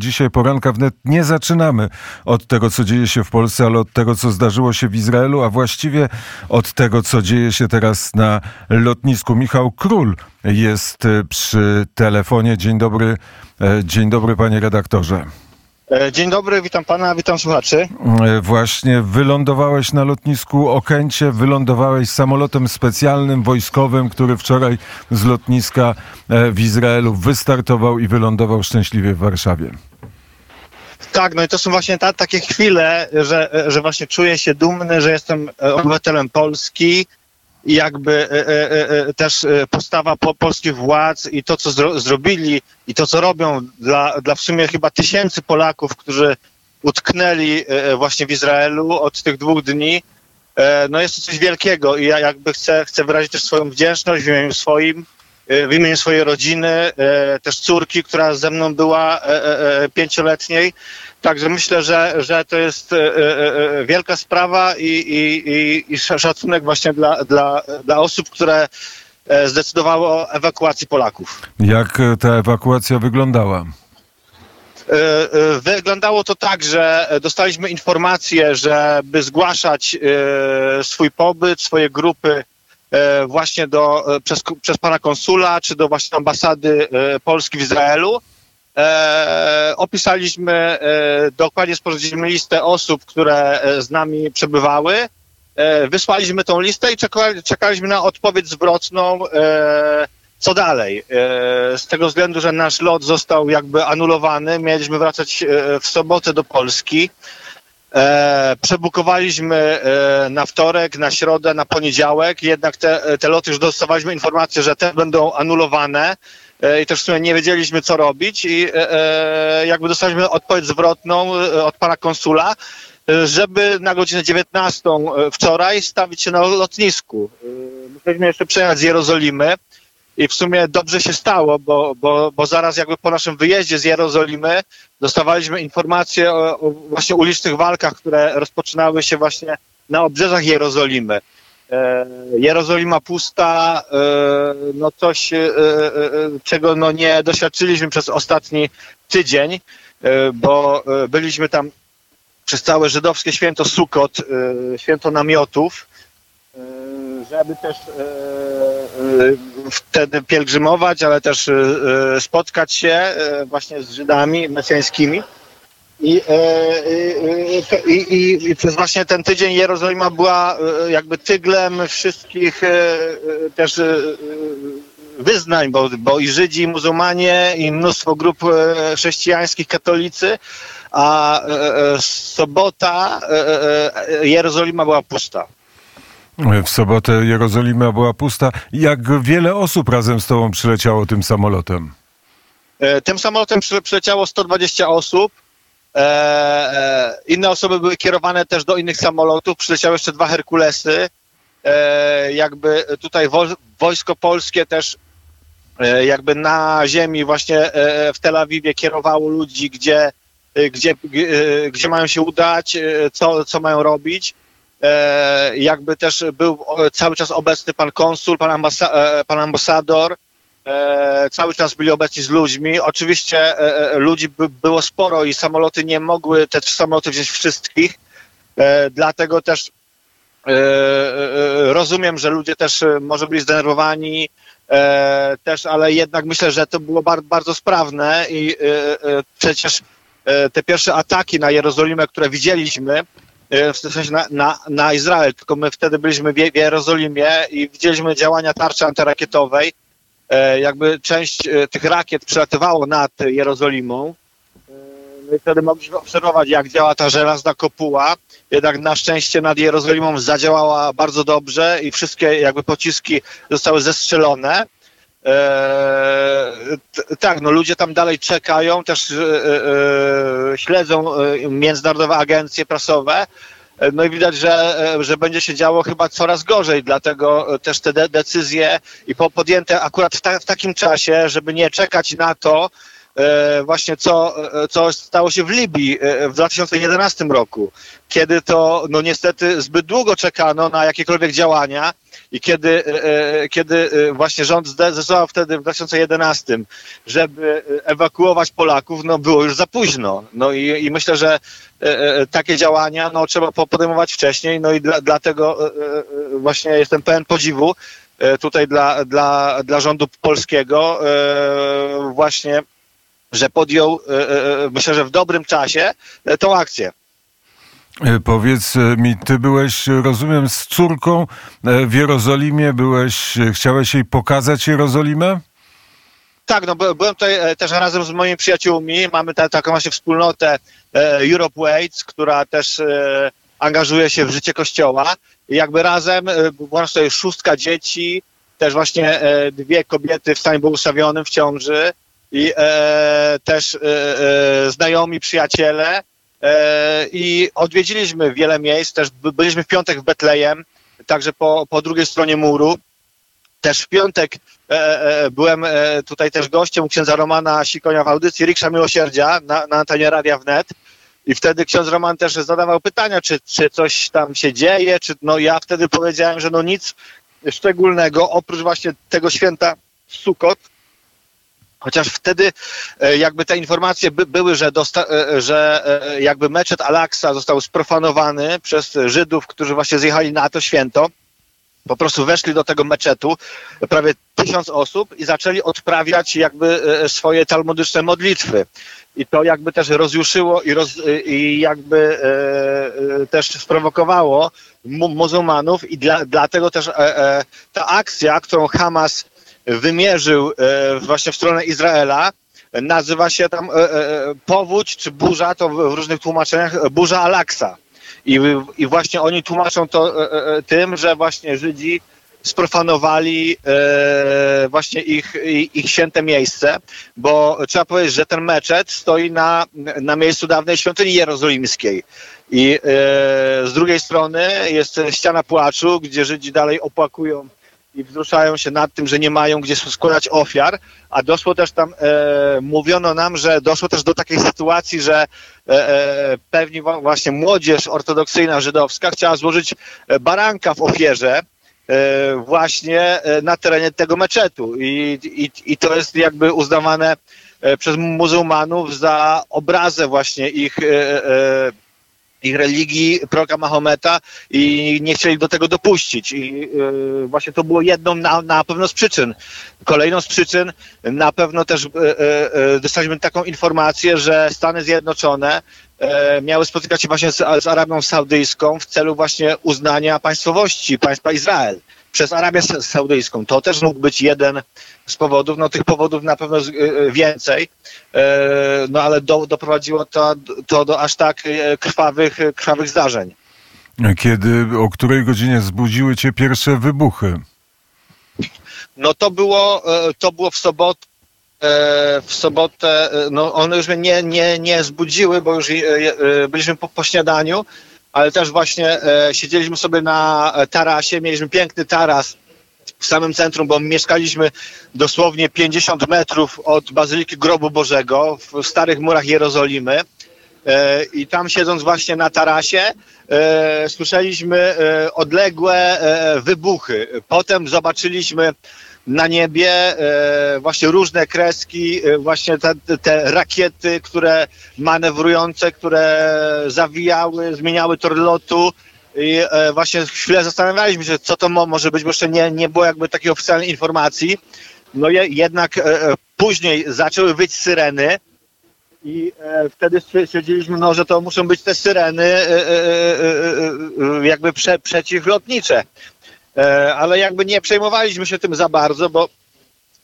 Dzisiaj poranka wnet nie zaczynamy od tego, co dzieje się w Polsce, ale od tego, co zdarzyło się w Izraelu, a właściwie od tego, co dzieje się teraz na lotnisku. Michał Król jest e, przy telefonie. Dzień dobry, e, dzień dobry panie redaktorze. E, dzień dobry, witam pana, witam słuchaczy. Właśnie wylądowałeś na lotnisku Okęcie, wylądowałeś samolotem specjalnym, wojskowym, który wczoraj z lotniska w Izraelu wystartował i wylądował szczęśliwie w Warszawie. Tak, no i to są właśnie ta, takie chwile, że, że właśnie czuję się dumny, że jestem obywatelem Polski i jakby e, e, e, też postawa po, polskich władz i to, co zro, zrobili i to, co robią dla, dla w sumie chyba tysięcy Polaków, którzy utknęli właśnie w Izraelu od tych dwóch dni, no jest to coś wielkiego i ja jakby chcę, chcę wyrazić też swoją wdzięczność w imieniu swoim, w imieniu swojej rodziny, też córki, która ze mną była pięcioletniej, Także myślę, że, że to jest e, e, e, wielka sprawa i, i, i szacunek właśnie dla, dla, dla osób, które zdecydowały o ewakuacji Polaków. Jak ta ewakuacja wyglądała? Wyglądało to tak, że dostaliśmy informację, żeby zgłaszać swój pobyt, swoje grupy właśnie do, przez, przez pana konsula, czy do właśnie ambasady Polski w Izraelu. E, opisaliśmy, e, dokładnie sporządziliśmy listę osób, które e, z nami przebywały. E, wysłaliśmy tą listę i czekali, czekaliśmy na odpowiedź zwrotną, e, co dalej. E, z tego względu, że nasz lot został jakby anulowany, mieliśmy wracać w sobotę do Polski. Przebukowaliśmy na wtorek, na środę, na poniedziałek, jednak te, te loty już dostawaliśmy informację, że te będą anulowane. E, i też w sumie nie wiedzieliśmy, co robić i e, e, jakby dostaliśmy odpowiedź zwrotną od pana konsula, żeby na godzinę 19 wczoraj stawić się na lotnisku. Musieliśmy jeszcze przejechać z Jerozolimy i w sumie dobrze się stało, bo, bo, bo zaraz jakby po naszym wyjeździe z Jerozolimy dostawaliśmy informacje o, o właśnie ulicznych walkach, które rozpoczynały się właśnie na obrzeżach Jerozolimy. E, Jerozolima pusta, e, no coś, e, czego no nie doświadczyliśmy przez ostatni tydzień, bo byliśmy tam przez całe żydowskie święto Sukot, święto namiotów, żeby też wtedy pielgrzymować, ale też spotkać się właśnie z Żydami mesjańskimi. I, i, i, I, przez właśnie ten tydzień Jerozolima była jakby tyglem wszystkich też wyznań, bo, bo i Żydzi, i muzułmanie, i mnóstwo grup chrześcijańskich, katolicy, a sobota Jerozolima była pusta. W sobotę Jerozolima była pusta. Jak wiele osób razem z tobą przyleciało tym samolotem? Tym samolotem przyleciało 120 osób. E, e, inne osoby były kierowane też do innych samolotów. Przyleciały jeszcze dwa Herkulesy. E, jakby tutaj wo, wojsko polskie też e, jakby na ziemi właśnie e, w Tel Awiwie kierowało ludzi, gdzie, e, gdzie, gdzie mają się udać, co, co mają robić. Jakby też był cały czas obecny pan konsul, pan, ambasa, pan ambasador, E, cały czas byli obecni z ludźmi. Oczywiście e, e, ludzi by było sporo i samoloty nie mogły, te trzy samoloty wziąć wszystkich, dlatego też rozumiem, że ludzie też może byli zdenerwowani, też, ale jednak myślę, że to było bardzo, bardzo sprawne i przecież te pierwsze ataki na Jerozolimę, które widzieliśmy, w sensie na, na, na Izrael, tylko my wtedy byliśmy w Jerozolimie i widzieliśmy działania tarczy antyrakietowej, E, jakby część e, tych rakiet przelatywało nad Jerozolimą. E, no wtedy mogliśmy obserwować, jak działa ta żelazna kopuła. Jednak na szczęście nad Jerozolimą zadziałała bardzo dobrze i wszystkie jakby pociski zostały zestrzelone. Eee, tak, no ludzie tam dalej czekają, też e, e, śledzą e, międzynarodowe agencje prasowe. No i widać, że, że będzie się działo chyba coraz gorzej, dlatego też te de decyzje i podjęte akurat w, ta, w takim czasie, żeby nie czekać na to, e, właśnie co, e, co stało się w Libii e, w 2011 roku, kiedy to no niestety zbyt długo czekano na jakiekolwiek działania i kiedy, kiedy właśnie rząd zdecydował wtedy w 2011, żeby ewakuować Polaków, no było już za późno. No i, i myślę, że takie działania no, trzeba podejmować wcześniej, no i dla, dlatego właśnie jestem pełen podziwu tutaj dla, dla, dla rządu polskiego właśnie że podjął, e, e, e, myślę, że w dobrym czasie tą akcję. Powiedz mi, ty byłeś, rozumiem, z córką w Jerozolimie, byłeś, chciałeś jej pokazać Jerozolimę? Tak, no byłem tutaj też razem z moimi przyjaciółmi, mamy ta, taką właśnie wspólnotę Europe Waits, która też angażuje się w życie kościoła i jakby razem, była tutaj szóstka dzieci, też właśnie dwie kobiety w stanie błogosławionym w ciąży, i e, też e, e, znajomi, przyjaciele e, i odwiedziliśmy wiele miejsc, też byliśmy w piątek w Betlejem, także po, po drugiej stronie muru. Też w piątek e, e, byłem tutaj też gościem u księdza Romana Sikonia w audycji Riksza Miłosierdzia na, na antenie Radia Wnet. I wtedy ksiądz Roman też zadawał pytania, czy, czy coś tam się dzieje, czy no ja wtedy powiedziałem, że no nic szczególnego, oprócz właśnie tego święta Sukot, Chociaż wtedy e, jakby te informacje by, były, że, dosta, e, że e, jakby meczet Al-Aqsa został sprofanowany przez Żydów, którzy właśnie zjechali na to święto. Po prostu weszli do tego meczetu prawie tysiąc osób i zaczęli odprawiać jakby swoje talmudyczne modlitwy. I to jakby też rozjuszyło i, roz, i jakby e, też sprowokowało muzułmanów i dla, dlatego też e, e, ta akcja, którą Hamas wymierzył e, właśnie w stronę Izraela. Nazywa się tam e, e, powódź czy burza, to w różnych tłumaczeniach, burza Alaksa. I, I właśnie oni tłumaczą to tym, że właśnie Żydzi sprofanowali właśnie ich, ich święte miejsce, bo trzeba powiedzieć, że ten meczet stoi na, na miejscu dawnej świątyni jerozolimskiej. I z drugiej strony jest ściana płaczu, gdzie Żydzi dalej opłakują i wzruszają się nad tym, że nie mają gdzie składać ofiar, a doszło też tam, e, mówiono nam, że doszło też do takiej sytuacji, że e, e, pewnie właśnie młodzież ortodoksyjna żydowska chciała złożyć e, baranka w ofierze e, właśnie e, na terenie tego meczetu. I, i, i to jest jakby uznawane przez muzułmanów za obrazę właśnie ich ich religii, proroka Mahometa i nie chcieli do tego dopuścić. I yy, właśnie to było jedną na, na pewno z przyczyn. Kolejną z przyczyn na pewno też yy, yy, dostaliśmy taką informację, że Stany Zjednoczone miały spotykać się właśnie z, z Arabią Saudyjską w celu właśnie uznania państwowości państwa Izrael przez Arabię Saudyjską. To też mógł być jeden z powodów, no tych powodów na pewno y, y, więcej, e, no ale do, doprowadziło to, to do aż tak e, krwawych, krwawych zdarzeń. Kiedy, o której godzinie zbudziły cię pierwsze wybuchy? No to było, e, to było w sobotę, w sobotę, no one już mnie nie, nie, nie zbudziły, bo już byliśmy po, po śniadaniu, ale też właśnie e, siedzieliśmy sobie na e, tarasie, mieliśmy piękny taras w samym centrum, bo mieszkaliśmy dosłownie 50 metrów od Bazyliki Grobu Bożego w starych murach Jerozolimy. E, I tam siedząc właśnie na tarasie, e, słyszeliśmy e, odległe e, wybuchy. Potem zobaczyliśmy na niebie e, właśnie różne kreski, e, właśnie te, te, rakiety, które manewrujące, które zawijały, zmieniały tor lotu. I e, właśnie chwilę zastanawialiśmy się, co to może być, bo jeszcze nie, nie było jakby takiej oficjalnej informacji. No je, jednak później zaczęły wyć syreny, i wtedy stwierdziliśmy, no, że to muszą być te syreny jakby prze, przeciwlotnicze. E, ale jakby nie przejmowaliśmy się tym za bardzo, bo,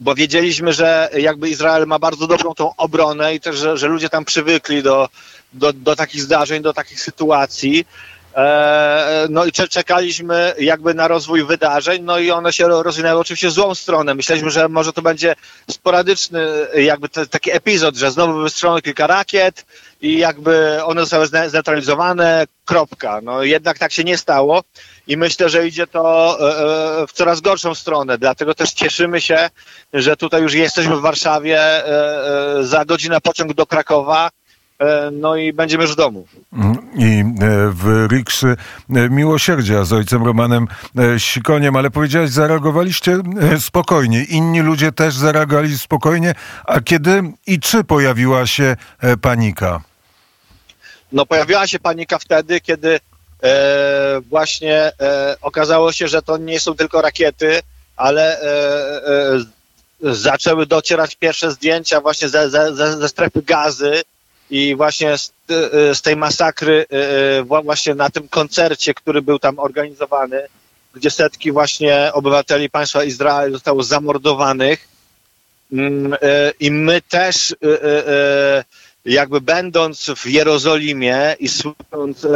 bo wiedzieliśmy, że jakby Izrael ma bardzo dobrą tą obronę i też, że, że ludzie tam przywykli do, do, do takich zdarzeń, do takich sytuacji. E, no i czekaliśmy jakby na rozwój wydarzeń, no i one się rozwinęły oczywiście w złą stronę. Myśleliśmy, że może to będzie sporadyczny jakby te, taki epizod, że znowu wystrzelono kilka rakiet i jakby one zostały zneutralizowane, kropka. No jednak tak się nie stało i myślę, że idzie to e, e, w coraz gorszą stronę, dlatego też cieszymy się, że tutaj już jesteśmy w Warszawie, za godzinę pociąg do Krakowa, no i będziemy już w domu. Mm, I e, w Rikszy e, miłosierdzia z ojcem Romanem Sikoniem, ale powiedziałeś, zareagowaliście spokojnie. Inni ludzie też zareagowali spokojnie. A kiedy i czy pojawiła się panika? No pojawiła się panika wtedy, kiedy e, właśnie e, okazało się, że to nie są tylko rakiety, ale e, zaczęły docierać pierwsze zdjęcia właśnie ze, ze, ze strefy gazy, i właśnie z, z tej masakry e, właśnie na tym koncercie, który był tam organizowany, gdzie setki właśnie obywateli państwa Izrael zostało zamordowanych. Mm, i my też jakby będąc w Jerozolimie i słysząc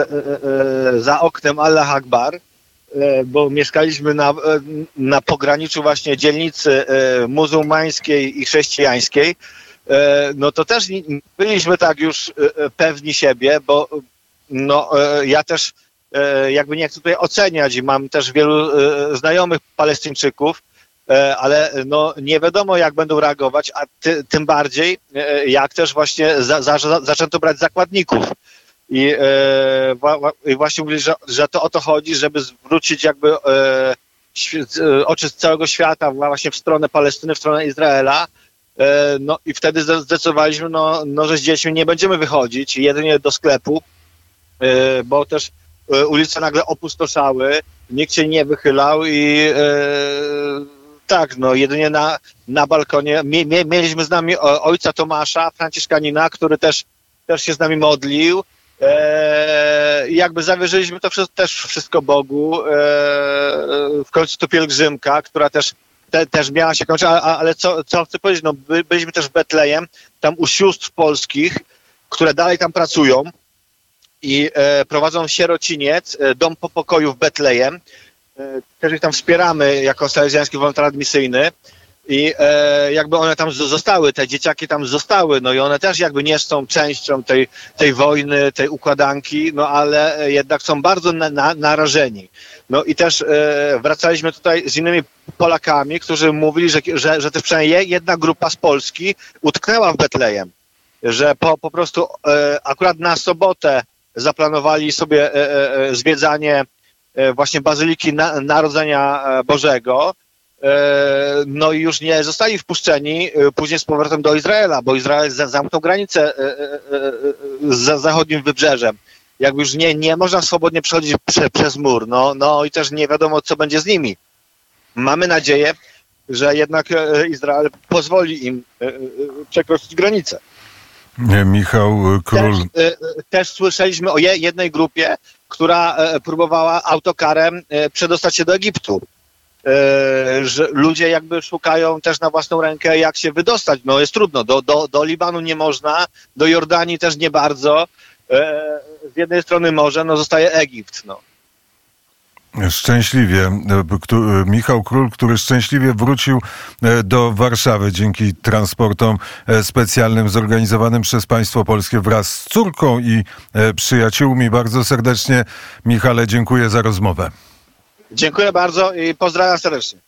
za oknem Allah Akbar, bo mieszkaliśmy na, na pograniczu właśnie dzielnicy muzułmańskiej i chrześcijańskiej, no to też byliśmy tak już e, e, pewni siebie, bo no, ja też jakby nie chcę tutaj oceniać i mam też wielu znajomych palestyńczyków, ale no, nie wiadomo jak będą reagować, a ty, tym bardziej jak też właśnie za, za, zaczęto brać zakładników. I, i właśnie mówili, że, że to o to chodzi, żeby zwrócić jakby oczy z całego świata właśnie w stronę Palestyny, w stronę Izraela, E, no i wtedy zdecydowaliśmy, no, no, że z dziećmi nie będziemy wychodzić, jedynie do sklepu, e, bo też e, ulice nagle opustoszały, nikt się nie wychylał i tak, no jedynie na, na balkonie. mieliśmy z nami ojca Tomasza, Franciszkanina, który też, też się z nami modlił. E, jakby zawierzyliśmy to też wszystko Bogu. E, w końcu to pielgrzymka, która też te, też miała się kończyć, ale co, co chcę powiedzieć, no by, byliśmy też w Betlejem, tam u sióstr polskich, które dalej tam pracują i e, prowadzą sierociniec, e, dom po pokoju w Betlejem. E, też ich tam wspieramy jako salezjański wolontariat misyjny i e, jakby one tam zostały, te dzieciaki tam zostały, no i one też jakby nie są częścią tej, tej wojny, tej układanki, no ale jednak są bardzo na, na, narażeni. No i też e, wracaliśmy tutaj z innymi Polakami, którzy mówili, że, że, że też przynajmniej jedna grupa z Polski utknęła w Betlejem, że po, po prostu e, akurat na sobotę zaplanowali sobie e, e, zwiedzanie e, właśnie Bazyliki na, Narodzenia Bożego, E, no i już nie zostali wpuszczeni e, później z powrotem do Izraela, bo Izrael zamknął granicę e, za zachodnim wybrzeżem. Jakby już nie, nie można swobodnie przechodzić prze, przez mur. No, no i też nie wiadomo, co będzie z nimi. Mamy nadzieję, że jednak Izrael pozwoli im przekroczyć granicę. Michał Król. Też, też słyszeliśmy o jednej grupie, która próbowała autokarem przedostać się do Egiptu. E, że ludzie jakby szukają też na własną rękę, jak się wydostać. No jest trudno. Do, do, do Libanu nie można, do Jordanii też nie bardzo. E, z jednej strony może, no zostaje Egipt. No. Szczęśliwie. E, Michał Król, który szczęśliwie wrócił do Warszawy dzięki transportom specjalnym zorganizowanym przez państwo polskie wraz z córką i przyjaciółmi. Bardzo serdecznie, Michale, dziękuję za rozmowę. Dziękuję bardzo i pozdrawiam serdecznie.